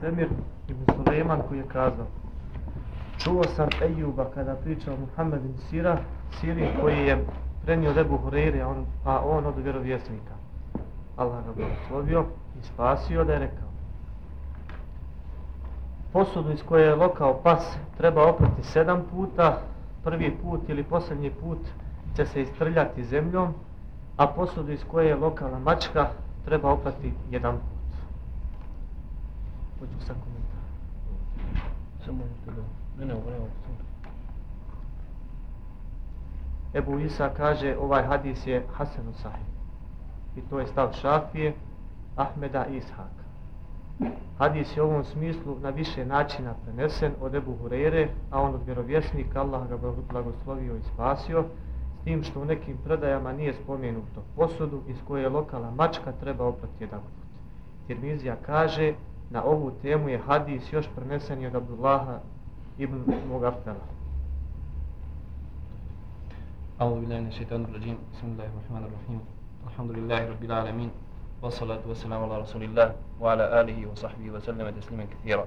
Mu'temir ibn Suleiman koji je kazao Čuo sam Ejuba kada pričao Muhammed ibn Sira, Siri koji je prenio Rebu Hureyre, a on, a on od vjerovjesnika. Allah ga blagoslovio i spasio da je rekao Posudu iz koje je lokao pas treba oprati sedam puta, prvi put ili posljednji put će se istrljati zemljom, a posudu iz koje je lokala mačka treba oprati jedan put. Hoću sa komentar. Samo možete da... Ne, ne, ovo ne, ovo Ebu Isa kaže ovaj hadis je Hasanu Sahih. I to je stav Šafije, Ahmeda i Ishaka. Hadis je u ovom smislu na više načina prenesen od Ebu Hurere, a on od vjerovjesnika Allah ga blagoslovio i spasio, s tim što u nekim predajama nije spomenuto posudu iz koje je lokala mačka treba oprati jedan put. Tirmizija kaže na ovu temu je hadis još prenesen od Abdullaha ibn Mugafela. أعوذ بالله من الشيطان الرجيم بسم الله الرحمن الرحيم الحمد لله رب العالمين والصلاة والسلام على رسول الله وعلى آله وصحبه وسلم تسليما كثيرا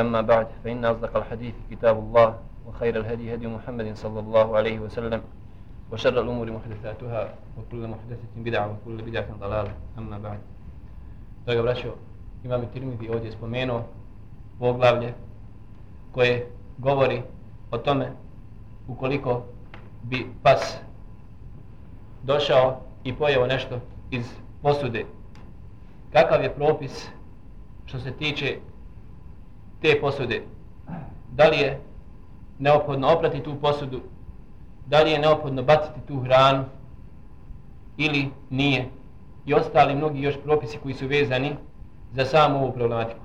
أما بعد فإن أصدق الحديث كتاب الله وخير الهدي هدي محمد صلى الله عليه وسلم وشر الأمور محدثاتها وكل محدثة بدعة وكل بدعة ضلالة أما بعد Draga braćo, imam i Tirmidhi ovdje spomenuo poglavlje koje govori o tome ukoliko bi pas došao i pojeo nešto iz posude. Kakav je propis što se tiče te posude? Da li je neophodno oprati tu posudu? Da li je neophodno baciti tu hranu? Ili nije? I ostali mnogi još propisi koji su vezani za samu ovu problematiku.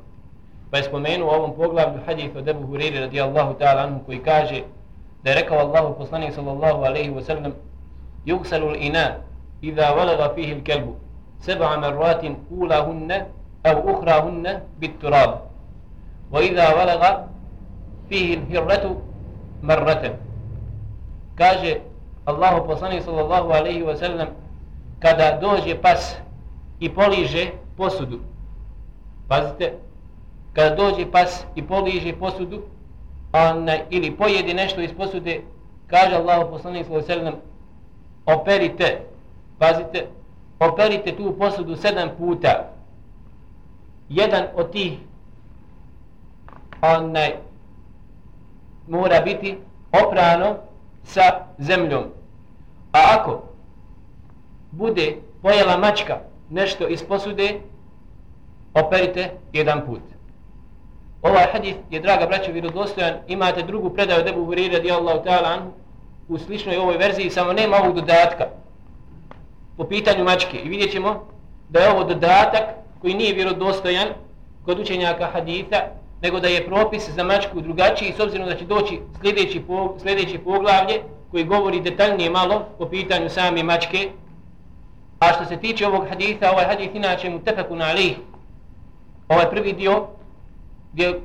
Pa je spomenuo u ovom poglavlju hadith od Ebu Huriri radijallahu ta'ala anhu koji kaže da je rekao Allahu poslanik sallallahu alaihi wa sallam yugsalu l'ina idha valaga fihi l'kelbu seba marratin ulahunne au uhrahunne bit turab wa idha valaga fihi l'hirratu marratan kaže Allahu poslanik sallallahu alaihi wa sallam kada dođe pas i poliže posudu pazite kada dođe pas i poliže posudu ona, ili pojedi nešto iz posude, kaže Allah poslanik sallallahu alejhi operite, pazite, operite tu posudu sedam puta. Jedan od tih onaj mora biti oprano sa zemljom. A ako bude pojela mačka nešto iz posude, operite jedan put. Ovaj hadis je, draga braćo, vjerodostojan. Imate drugu predaju Debu Huriri radijallahu ta'ala anhu u sličnoj ovoj verziji, samo nema ovog dodatka po pitanju mačke. I vidjet ćemo da je ovo dodatak koji nije vjerodostojan kod učenjaka haditha, nego da je propis za mačku drugačiji, s obzirom da će doći sljedeći, po, sljedeći poglavlje koji govori detaljnije malo po pitanju same mačke. A što se tiče ovog haditha, ovaj hadith inače mu tefeku na alih, ovaj prvi dio, gdje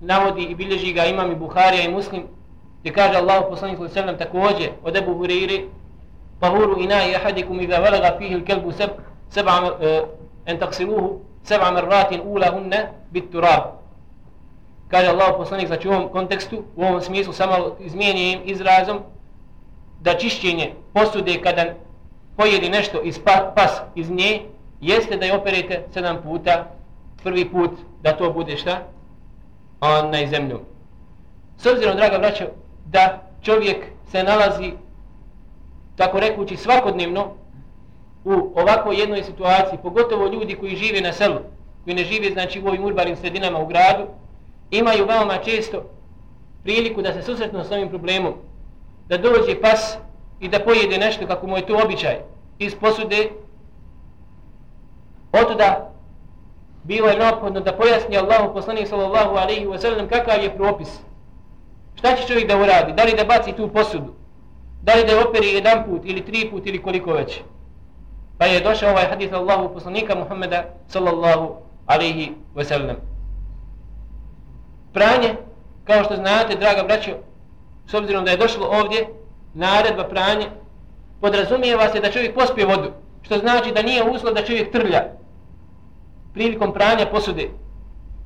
navodi i bilježi ga imam i Buharija i Muslim, gdje kaže Allah poslanik sallallahu alejhi ve sellem takođe od Abu Hurajre tahuru ina'i ahadikum idha walaga fihi al-kalbu sab sab'a an e, taghsiluhu sab'a marratin ulahunna bit-turab. Kaže Allah poslanik znači u ovom kontekstu u ovom smislu samo izmijenjenim izrazom da čišćenje posude kada pojedi nešto iz pa, pas iz nje jeste da je operete sedam puta. Prvi put da to bude šta? Na zemlju. S obzirom, draga braćo, da čovjek se nalazi, tako rekući, svakodnevno u ovakvoj jednoj situaciji, pogotovo ljudi koji žive na selu, koji ne žive, znači, u ovim urbanim sredinama u gradu, imaju veoma često priliku da se susretnu s ovim problemom, da dođe pas i da pojede nešto kako mu je to običaj iz posude, od bilo je neophodno da pojasni Allahu poslanik sallallahu alejhi ve sellem kakav je propis. Šta će čovjek da uradi? Da li da baci tu posudu? Da li da operi jedan put ili tri put ili koliko već? Pa je došao ovaj hadis Allahu poslanika Muhammeda sallallahu alejhi ve sellem. Pranje, kao što znate, draga braćo, s obzirom da je došlo ovdje naredba pranje, podrazumijeva se da čovjek pospije vodu, što znači da nije uslov da čovjek trlja, prilikom pranja posude.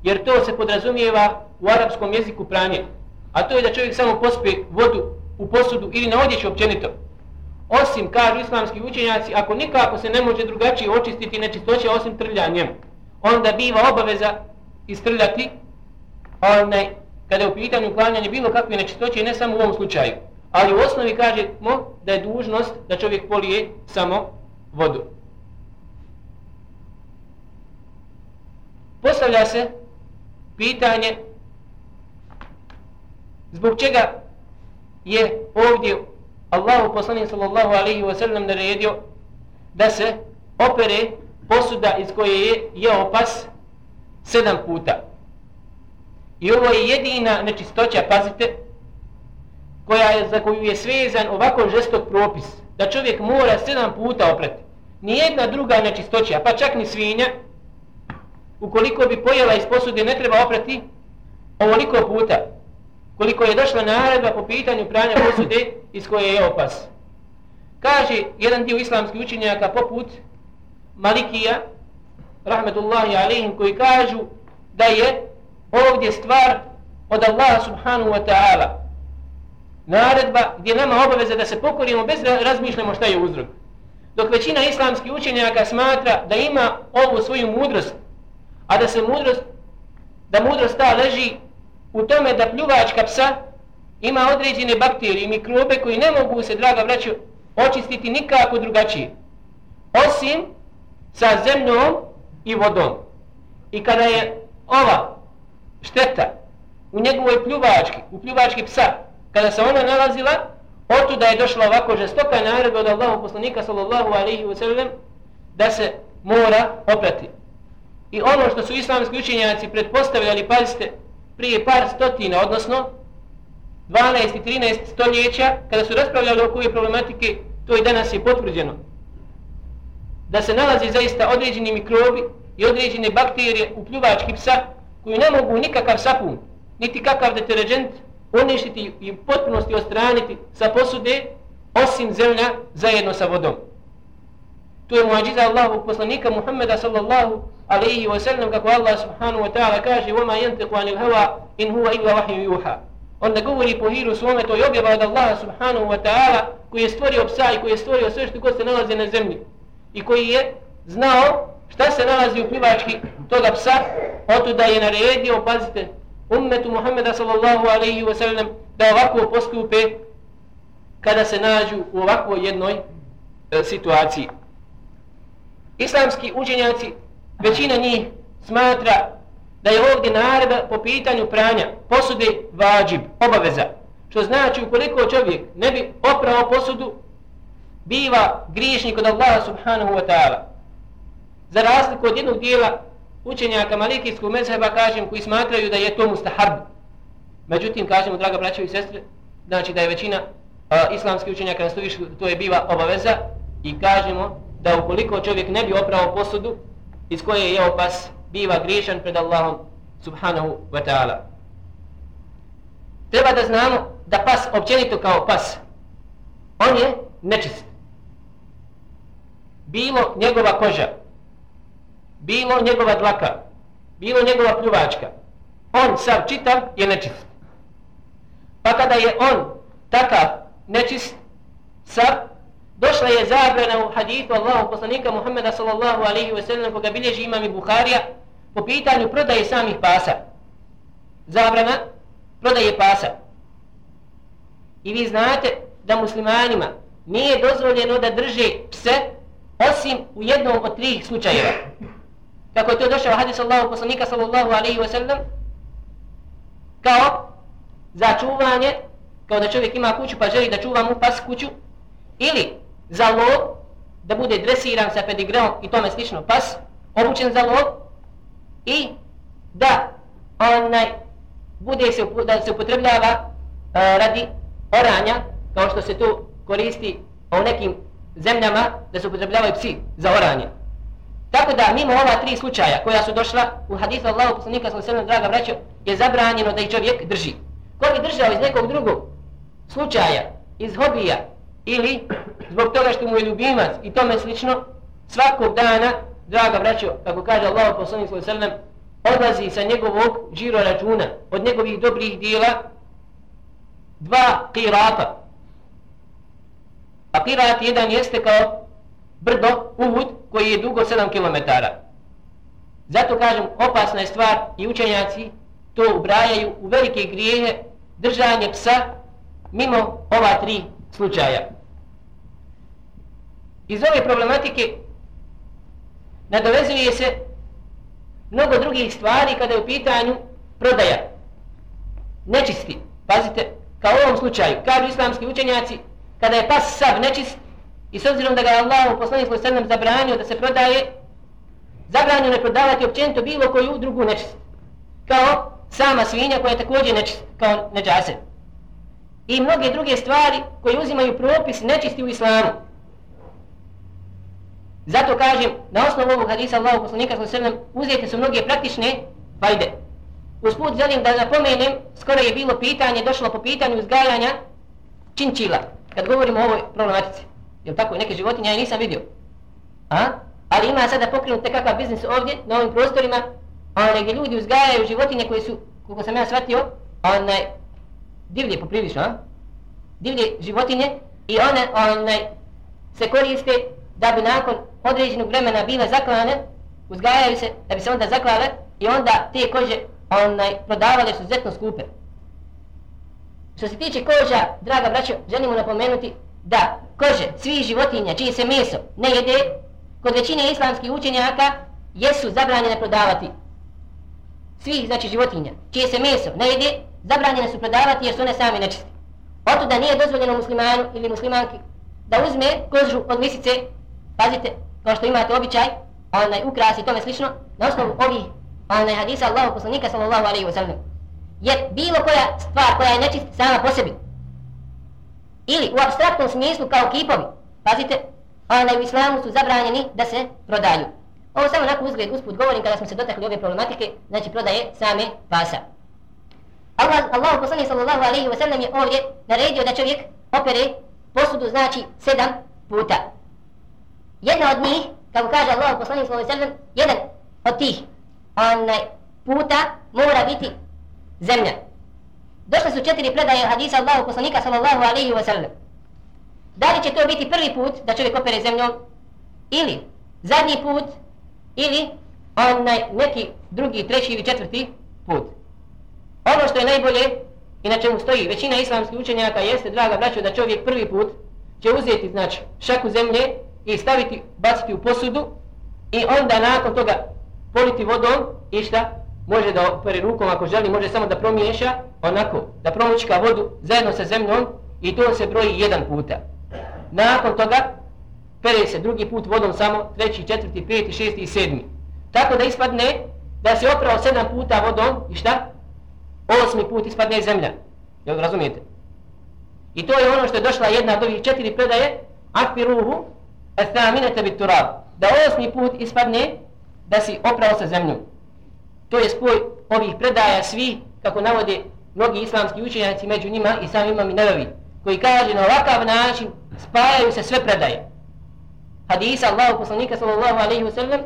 Jer to se podrazumijeva u arapskom jeziku pranje. A to je da čovjek samo pospije vodu u posudu ili na odjeću općenito. Osim, kažu islamski učenjaci, ako nikako se ne može drugačije očistiti nečistoće osim trljanjem, onda biva obaveza istrljati onaj, kada je u pitanju uklanjanje bilo kakve nečistoće, ne samo u ovom slučaju. Ali u osnovi kažemo da je dužnost da čovjek polije samo vodu. Postavlja se pitanje zbog čega je ovdje Allahu poslanik sallallahu alejhi ve sellem naredio da se opere posuda iz koje je jeo pas sedam puta. I ovo je jedina nečistoća, pazite, koja je, za koju je svezan ovako žestok propis, da čovjek mora sedam puta oprati. Nijedna druga nečistoća, pa čak ni svinja, ukoliko bi pojela iz posude, ne treba oprati ovoliko puta, koliko je došla naredba po pitanju pranja posude iz koje je opas. Kaže jedan dio islamskih učenjaka poput Malikija, rahmetullahi alihim, koji kažu da je ovdje stvar od Allaha subhanahu wa ta'ala. Naredba gdje nama obaveza da se pokorimo bez da razmišljamo šta je uzrok. Dok većina islamskih učenjaka smatra da ima ovu svoju mudrost, a da se mudrost, da mudrost ta leži u tome da pljuvačka psa ima određene bakterije i mikrobe koji ne mogu se, draga braćo, očistiti nikako drugačije. Osim sa zemljom i vodom. I kada je ova šteta u njegovoj pljuvački, u pljuvački psa, kada se ona nalazila, otuda je došla ovako žestoka naredba od Allahu poslanika sallallahu alaihi wa sallam da se mora oprati. I ono što su islamski učenjaci pretpostavljali, pazite, prije par stotina, odnosno 12 i 13 stoljeća, kada su raspravljali oko ove problematike, to i danas je potvrđeno. Da se nalazi zaista određeni mikrobi i određene bakterije u pljuvački psa koji ne mogu nikakav sapun, niti kakav deterđent uništiti i u potpunosti ostraniti sa posude, osim zemlja zajedno sa vodom. To je muadžiza Allahovog poslanika Muhammeda sallallahu alaihi wa sallam kako Allah subhanahu wa ta'ala kaže وَمَا يَنْتِقُ عَنِ الْهَوَا إِنْ هُوَ إِلَّا وَحِيُّ يُوحَا On ne govori po hiru svome, to je objava od Allaha subhanahu wa ta'ala koji je stvorio psa i koji je stvorio sve što god se nalazi na zemlji i koji je znao šta se nalazi u plivački toga psa, oto da je naredio, pazite, ummetu Muhammeda sallallahu alaihi wa sallam da ovako postupe kada se nađu u ovakvoj jednoj e, situaciji. Islamski učenjaci većina njih smatra da je ovdje naredba po pitanju pranja posude vađib, obaveza. Što znači ukoliko čovjek ne bi oprao posudu, biva griješnik od Allaha subhanahu wa ta'ala. Za razliku od jednog dijela učenjaka malikijskog mezheba, kažem, koji smatraju da je to mustahab. Međutim, kažemo, draga braće i sestre, znači da je većina uh, islamskih učenjaka na to je biva obaveza i kažemo da ukoliko čovjek ne bi oprao posudu, iz koje je jeo pas biva griješan pred Allahom subhanahu wa ta'ala. Treba da znamo da pas općenito kao pas, on je nečist. Bilo njegova koža, bilo njegova dlaka, bilo njegova pljuvačka, on sav čitav je nečist. Pa kada je on takav nečist, sav Došla je zabrana u hadithu Allahu poslanika Muhammeda sallallahu alaihi wa sallam koga bilježi imam i Bukharija po pitanju prodaje samih pasa. Zabrana prodaje pasa. I vi znate da muslimanima nije dozvoljeno da drže pse osim u jednom od tri slučajeva. Kako je to došao hadis Allahu poslanika sallallahu alaihi wa sallam kao za čuvanje, kao da čovjek ima kuću pa želi da čuva mu pas kuću, ili za lov, da bude dresiran sa pedigreom i tome slično pas, obučen za lov i da onaj bude se, da se upotrebljava uh, radi oranja, kao što se to koristi u nekim zemljama, da se upotrebljavaju psi za oranje. Tako da, mimo ova tri slučaja koja su došla u hadisu Allahu poslanika sallallahu alejhi draga braćo, je zabranjeno da i čovjek drži. Ko bi držao iz nekog drugog slučaja, iz hobija, ili zbog toga što mu je ljubimac i tome slično, svakog dana draga braćo, kako kaže Allahu poslanik sallallahu alejhi ve sellem, odlazi sa njegovog žiro računa, od njegovih dobrih dijela, dva qirata. A qirat jedan jeste kao brdo, uhud, koji je dugo 7 km. Zato kažem, opasna je stvar i učenjaci to ubrajaju u velike grijehe držanje psa mimo ova tri slučaja. Iz ove problematike nadovezuje se mnogo drugih stvari kada je u pitanju prodaja. Nečisti. Pazite, kao u ovom slučaju, kažu islamski učenjaci, kada je pas sav nečist i s obzirom da ga je Allah u poslanih svoj sedmem zabranio da se prodaje, zabranio ne prodavati općenito bilo koju drugu nečist. Kao sama svinja koja je također nečist, kao neđase. I mnoge druge stvari koje uzimaju propis nečisti u islamu. Zato kažem, na osnovu ovog hadisa Allahu poslanika sallallahu alejhi ve sellem uzete su mnoge praktične fajde. Usput želim da napomenem, skoro je bilo pitanje, došlo po pitanju uzgajanja činčila, kad govorimo o ovoj problematici. Jel tako? Neke životinje ja nisam vidio. A? Ali ima sada pokrenut nekakav biznis ovdje, na ovim prostorima, a gdje ljudi uzgajaju životinje koje su, kako sam ja shvatio, one divlje poprilično, a? Divlje životinje i one, one se koriste da bi nakon određenog vremena bile zaklane, uzgajaju se da bi se onda zaklale i onda te kože onaj, prodavale su zetno skupe. Što se tiče koža, draga braćo, želimo napomenuti da kože svih životinja čije se meso ne jede, kod većine islamskih učenjaka jesu zabranjene prodavati. Svih, znači, životinja čije se meso ne jede, zabranjene su prodavati jer su one sami nečisti. Oto da nije dozvoljeno muslimanu ili muslimanki da uzme kožu od misice, pazite, kao što imate običaj, onaj ukrasi i tome slično, na osnovu ovih onaj hadisa Allahu poslanika sallallahu alaihi wa sallam. Jer bilo koja stvar koja je nečista sama po sebi, ili u abstraktnom smislu kao kipovi, pazite, onaj u islamu su zabranjeni da se prodaju. Ovo samo onako uzgled usput govorim kada smo se dotakli ove problematike, znači prodaje same pasa. Allah, Allahu poslanik sallallahu alaihi wa sallam je ovdje naredio da čovjek opere posudu znači sedam puta. Jedna od njih, kako kaže Allah poslanik sallallahu alaihi wa sallam, jedan od tih onaj puta mora biti zemlja. Došle su četiri predaje hadisa Allahu poslanika sallallahu alejhi ve sellem. Da li će to biti prvi put da čovjek opere zemljom ili zadnji put ili onaj neki drugi, treći ili četvrti put. Ono što je najbolje i na čemu stoji većina islamskih učenjaka jeste, draga braćo, da čovjek prvi put će uzeti znači, šaku zemlje i staviti, baciti u posudu i onda nakon toga politi vodom i šta? Može da opere rukom ako želi, može samo da promiješa onako, da promučka vodu zajedno sa zemljom i to se broji jedan puta. Nakon toga pere se drugi put vodom samo, treći, četvrti, peti, šesti i sedmi. Tako da ispadne da se oprao sedam puta vodom i šta? Osmi put ispadne zemlja. Jel razumijete? I to je ono što je došla jedna od ovih četiri predaje, akfiruhu, Ethaminete bit turab. Da osmi put ispadne da si oprao sa zemljom. To je spoj ovih predaja svi, kako navode mnogi islamski učenjaci među njima i sam imam i nevevi, koji kaže na ovakav način spajaju se sve predaje. Hadisa Allahu poslanika sallallahu alaihi wa sallam,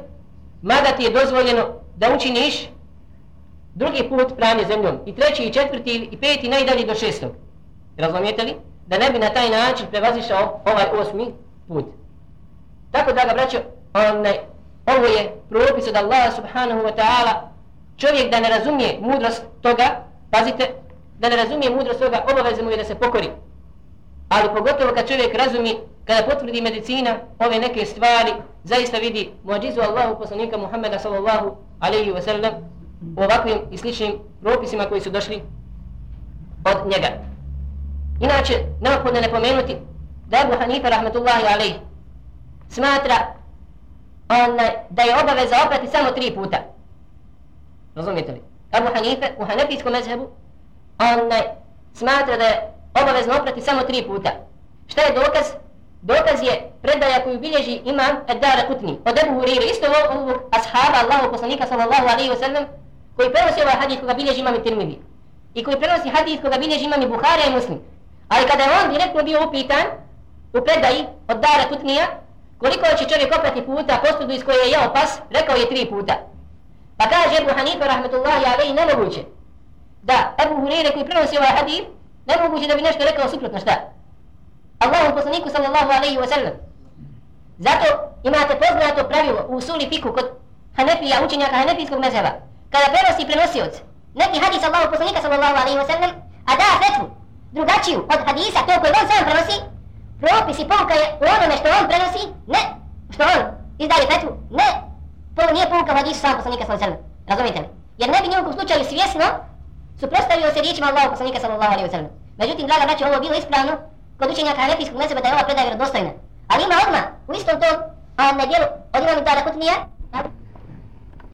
mada ti je dozvoljeno da učiniš drugi put pranje zemljom, i treći, i četvrti, i peti, najdalje do šestog. Razumijete li? Da ne bi na taj način prevazišao ovaj osmi put. Tako da ga braćo, onaj, ovo je propis od Allaha subhanahu wa ta'ala, čovjek da ne razumije mudrost toga, pazite, da ne razumije mudrost toga, obaveze mu je da se pokori. Ali pogotovo kad čovjek razumi, kada potvrdi medicina ove neke stvari, zaista vidi muadžizu Allahu poslanika Muhammeda sallallahu alaihi wa sallam u ovakvim i sličnim propisima koji su došli od njega. Inače, neophodno ne pomenuti da Abu Hanifa rahmetullahi alaihi smatra on, da je obaveza oprati samo tri puta. Razumijete li? Abu Hanife u hanefijskom mezhebu onaj, smatra da je obavezno oprati samo tri puta. Šta je dokaz? Dokaz je predaja koju bilježi imam Eddara Kutni od Ebu Hurire, isto ovog ashaba Allahu poslanika sallallahu alaihi wa sallam koji prenosi ovaj hadith koga bilježi imam i Tirmidhi i koji prenosi hadith koga bilježi imam i i Muslim. Ali kada je on direktno bio upitan u predaji od Dara Kutnija, koliko će čovjek oprati puta posudu iz koje je jeo pas, rekao je tri puta. Pa kaže Ebu Hanife, rahmetullahi alaihi, nemoguće da Ebu Hureyre koji prenosi ovaj hadith, nemoguće da bi nešto rekao suprotno šta? Allahom poslaniku sallallahu alaihi wa sallam. Zato imate poznato pravilo u usuli fiku kod Hanefija, učenjaka Hanefijskog mezheba. Kada prenosi prenosioc neki hadis Allahom poslanika sallallahu alaihi wa sallam, a da fetvu drugačiju od hadisa, to koji on sam prenosi, propis i pouka je u onome što on prenosi, ne, što on izdaje fetvu, ne, to nije pouka u hadisu sam poslanika sallallahu alaihi wa sallam. Razumite mi? Jer ne bi nijekom slučaju svjesno suprostavio se riječima Allahu poslanika sallallahu alaihi wa sallam. Međutim, draga braćo, ovo bilo ispravno kod učenjaka Hanefijskog mezeba da je ova predaja vjerodostojna. Ali ima odmah u istom tom a, na dijelu od imam Dara Kutnija,